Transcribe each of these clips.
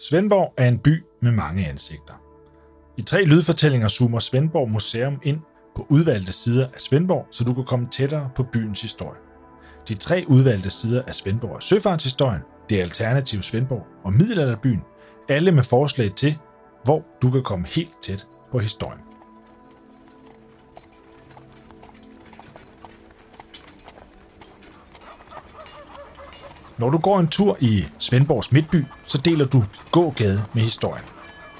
Svendborg er en by med mange ansigter. I tre lydfortællinger zoomer Svendborg Museum ind på udvalgte sider af Svendborg, så du kan komme tættere på byens historie. De tre udvalgte sider af Svendborg er søfartshistorien, det er Alternativ Svendborg og Middelalderbyen, alle med forslag til, hvor du kan komme helt tæt på historien. Når du går en tur i Svendborgs Midtby, så deler du gågade med historien.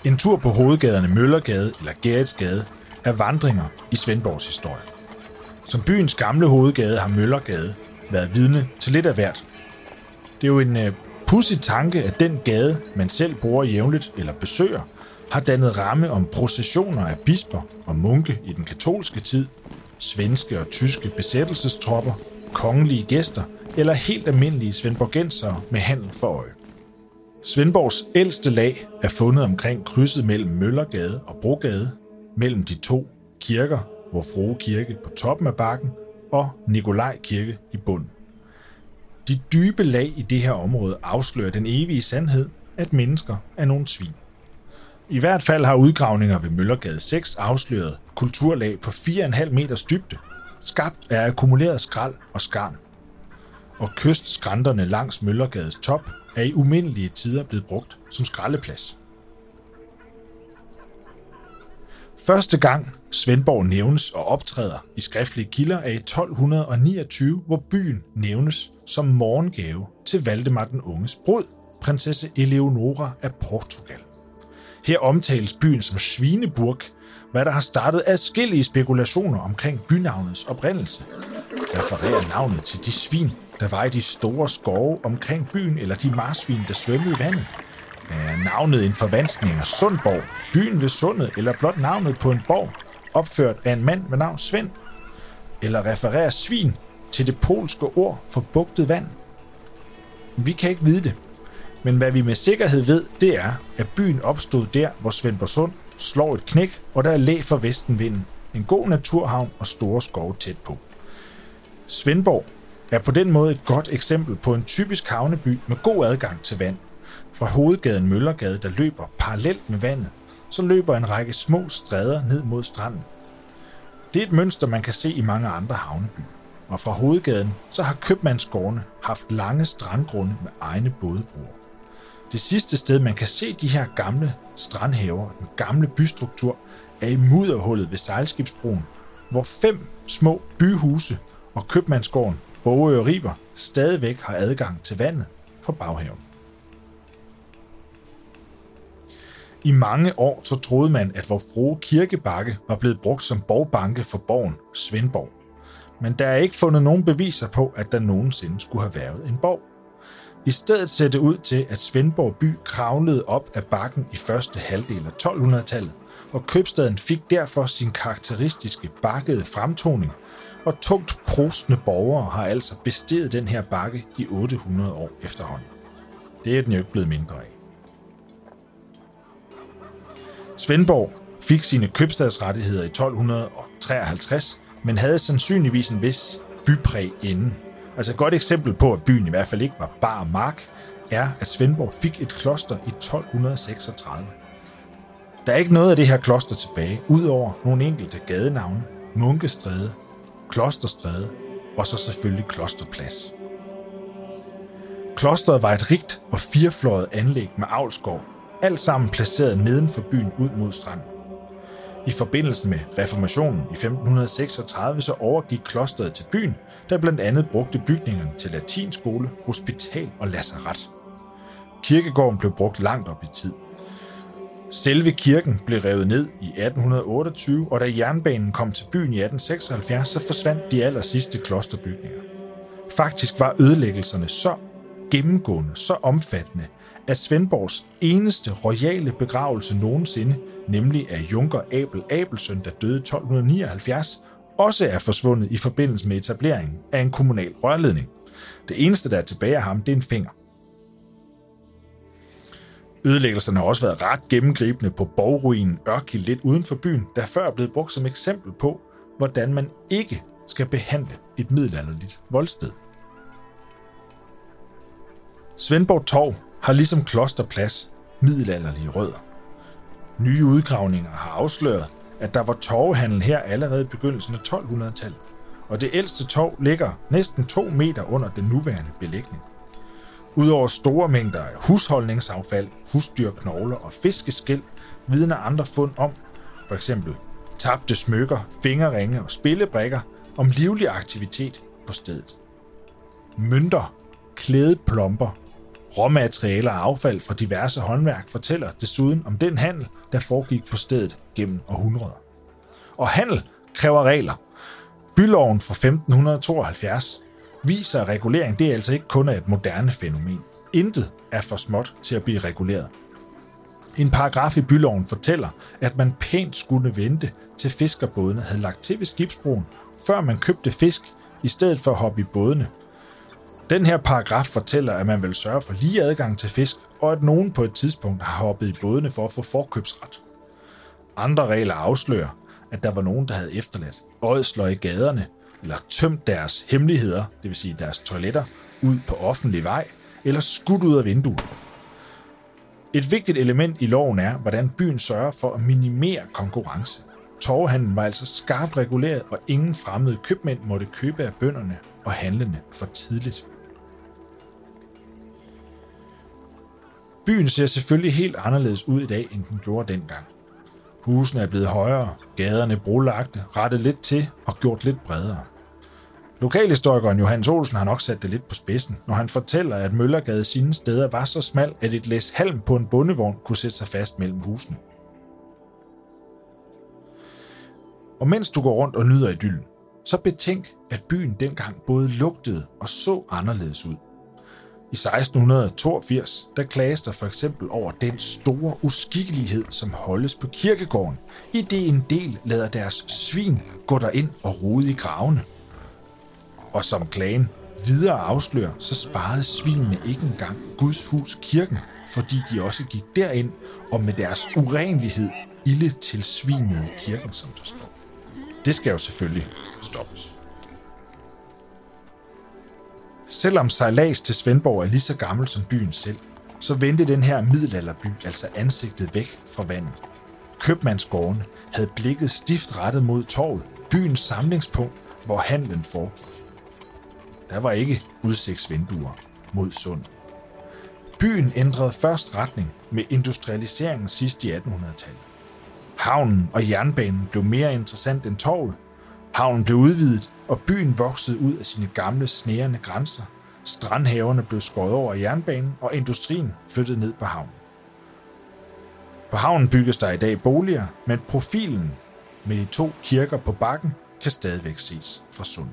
En tur på hovedgaderne Møllergade eller Gerritsgade er vandringer i Svendborgs historie. Som byens gamle hovedgade har Møllergade været vidne til lidt af hvert. Det er jo en øh, pudsig tanke, at den gade, man selv bruger jævnligt eller besøger, har dannet ramme om processioner af bisper og munke i den katolske tid, svenske og tyske besættelsestropper, kongelige gæster eller helt almindelige svendborgensere med handel for øje. Svendborgs ældste lag er fundet omkring krydset mellem Møllergade og Brogade, mellem de to kirker, hvor Frue Kirke på toppen af bakken og Nikolaj Kirke i bunden. De dybe lag i det her område afslører den evige sandhed, at mennesker er nogle svin. I hvert fald har udgravninger ved Møllergade 6 afsløret kulturlag på 4,5 meters dybde, skabt af akkumuleret skrald og skarn. Og kystskrænterne langs Møllergades top er i umindelige tider blevet brugt som skraldeplads. Første gang Svendborg nævnes og optræder i skriftlige kilder er i 1229, hvor byen nævnes som morgengave til Valdemar den Unges brud, prinsesse Eleonora af Portugal. Her omtales byen som Svineburg, hvad der har startet adskillige spekulationer omkring bynavnets oprindelse. Refererer navnet til de svin, der var i de store skove omkring byen, eller de marsvin, der svømmede i vandet. Er navnet en forvanskning af Sundborg, byen ved Sundet, eller blot navnet på en borg, opført af en mand med navn Svend? Eller refererer svin til det polske ord for bugtet vand? Vi kan ikke vide det, men hvad vi med sikkerhed ved, det er, at byen opstod der, hvor Svendborgsund slår et knæk, og der er læ for vestenvinden, en god naturhavn og store skove tæt på. Svendborg er på den måde et godt eksempel på en typisk havneby med god adgang til vand. Fra hovedgaden Møllergade, der løber parallelt med vandet, så løber en række små stræder ned mod stranden. Det er et mønster, man kan se i mange andre havnebyer. Og fra hovedgaden, så har købmandsgårdene haft lange strandgrunde med egne bådebroer. Det sidste sted, man kan se de her gamle strandhaver, den gamle bystruktur, er i mudderhullet ved sejlskibsbroen, hvor fem små byhuse og købmandsgården Bogø og Riber stadigvæk har adgang til vandet fra baghaven. I mange år så troede man, at vor frue kirkebakke var blevet brugt som borgbanke for borgen Svendborg. Men der er ikke fundet nogen beviser på, at der nogensinde skulle have været en borg. I stedet ser det ud til, at Svendborg by kravlede op af bakken i første halvdel af 1200-tallet, og købstaden fik derfor sin karakteristiske bakkede fremtoning, og tungt prostende borgere har altså bestedet den her bakke i 800 år efterhånden. Det er den jo ikke blevet mindre af. Svendborg fik sine købstadsrettigheder i 1253, men havde sandsynligvis en vis bypræg inden. Altså et godt eksempel på, at byen i hvert fald ikke var bar mark, er, at Svendborg fik et kloster i 1236. Der er ikke noget af det her kloster tilbage, udover nogle enkelte gadenavne, Munkestræde, Klosterstræde og så selvfølgelig Klosterplads. Klosteret var et rigt og firefløjet anlæg med avlskov, alt sammen placeret neden for byen ud mod stranden. I forbindelse med reformationen i 1536 så overgik klosteret til byen, der blandt andet brugte bygningerne til latinskole, hospital og lazaret. Kirkegården blev brugt langt op i tid. Selve kirken blev revet ned i 1828, og da jernbanen kom til byen i 1876, så forsvandt de aller sidste klosterbygninger. Faktisk var ødelæggelserne så gennemgående, så omfattende, at Svendborgs eneste royale begravelse nogensinde, nemlig af Junker Abel Abelsøn, der døde 1279, også er forsvundet i forbindelse med etableringen af en kommunal rørledning. Det eneste, der er tilbage af ham, det er en finger. Ødelæggelserne har også været ret gennemgribende på borgruinen Ørki lidt uden for byen, der før er blevet brugt som eksempel på, hvordan man ikke skal behandle et middelalderligt voldsted. Svendborg Torv har ligesom Klosterplads middelalderlige rødder. Nye udgravninger har afsløret, at der var torvehandel her allerede i begyndelsen af 1200-tallet, og det ældste torv ligger næsten 2 meter under den nuværende belægning. Udover store mængder af husholdningsaffald, husdyrknogler og fiskeskæld, vidner andre fund om, for eksempel tabte smykker, fingerringe og spillebrikker, om livlig aktivitet på stedet. Mønter, klædeplomper, råmaterialer og affald fra diverse håndværk fortæller desuden om den handel, der foregik på stedet gennem århundreder. Og handel kræver regler. Byloven fra 1572 viser, at regulering det er altså ikke kun er et moderne fænomen. Intet er for småt til at blive reguleret. En paragraf i byloven fortæller, at man pænt skulle vente til fiskerbådene havde lagt til ved skibsbroen, før man købte fisk, i stedet for at hoppe i bådene. Den her paragraf fortæller, at man vil sørge for lige adgang til fisk, og at nogen på et tidspunkt har hoppet i bådene for at få forkøbsret. Andre regler afslører, at der var nogen, der havde efterladt ådsler i gaderne, eller tømt deres hemmeligheder, det vil sige deres toiletter, ud på offentlig vej, eller skudt ud af vinduet. Et vigtigt element i loven er, hvordan byen sørger for at minimere konkurrence. Torvehandlen var altså skarpt reguleret, og ingen fremmede købmænd måtte købe af bønderne og handlende for tidligt. Byen ser selvfølgelig helt anderledes ud i dag, end den gjorde dengang. Husene er blevet højere, gaderne brolagte, rettet lidt til og gjort lidt bredere. Lokalhistorikeren Johannes Olsen har nok sat det lidt på spidsen, når han fortæller, at Møllergade sine steder var så smal, at et læs halm på en bondevogn kunne sætte sig fast mellem husene. Og mens du går rundt og nyder idyllen, så betænk, at byen dengang både lugtede og så anderledes ud. I 1682, der klages der for eksempel over den store uskikkelighed, som holdes på kirkegården, i det en del lader deres svin gå derind og rode i gravene. Og som klagen videre afslører, så sparede svinene ikke engang Guds hus kirken, fordi de også gik derind og med deres urenlighed ilde til svinede kirken, som der står. Det skal jo selvfølgelig stoppes. Selvom sejlads til Svendborg er lige så gammel som byen selv, så vendte den her middelalderby altså ansigtet væk fra vandet. Købmandsgården havde blikket stift rettet mod torvet, byens samlingspunkt, hvor handlen foregik. Der var ikke udsigtsvinduer mod sund. Byen ændrede først retning med industrialiseringen sidst i 1800-tallet. Havnen og jernbanen blev mere interessant end torvet. Havnen blev udvidet, og byen voksede ud af sine gamle snærende grænser. Strandhaverne blev skåret over af jernbanen, og industrien flyttede ned på havnen. På havnen bygges der i dag boliger, men profilen med de to kirker på bakken kan stadigvæk ses fra Sund.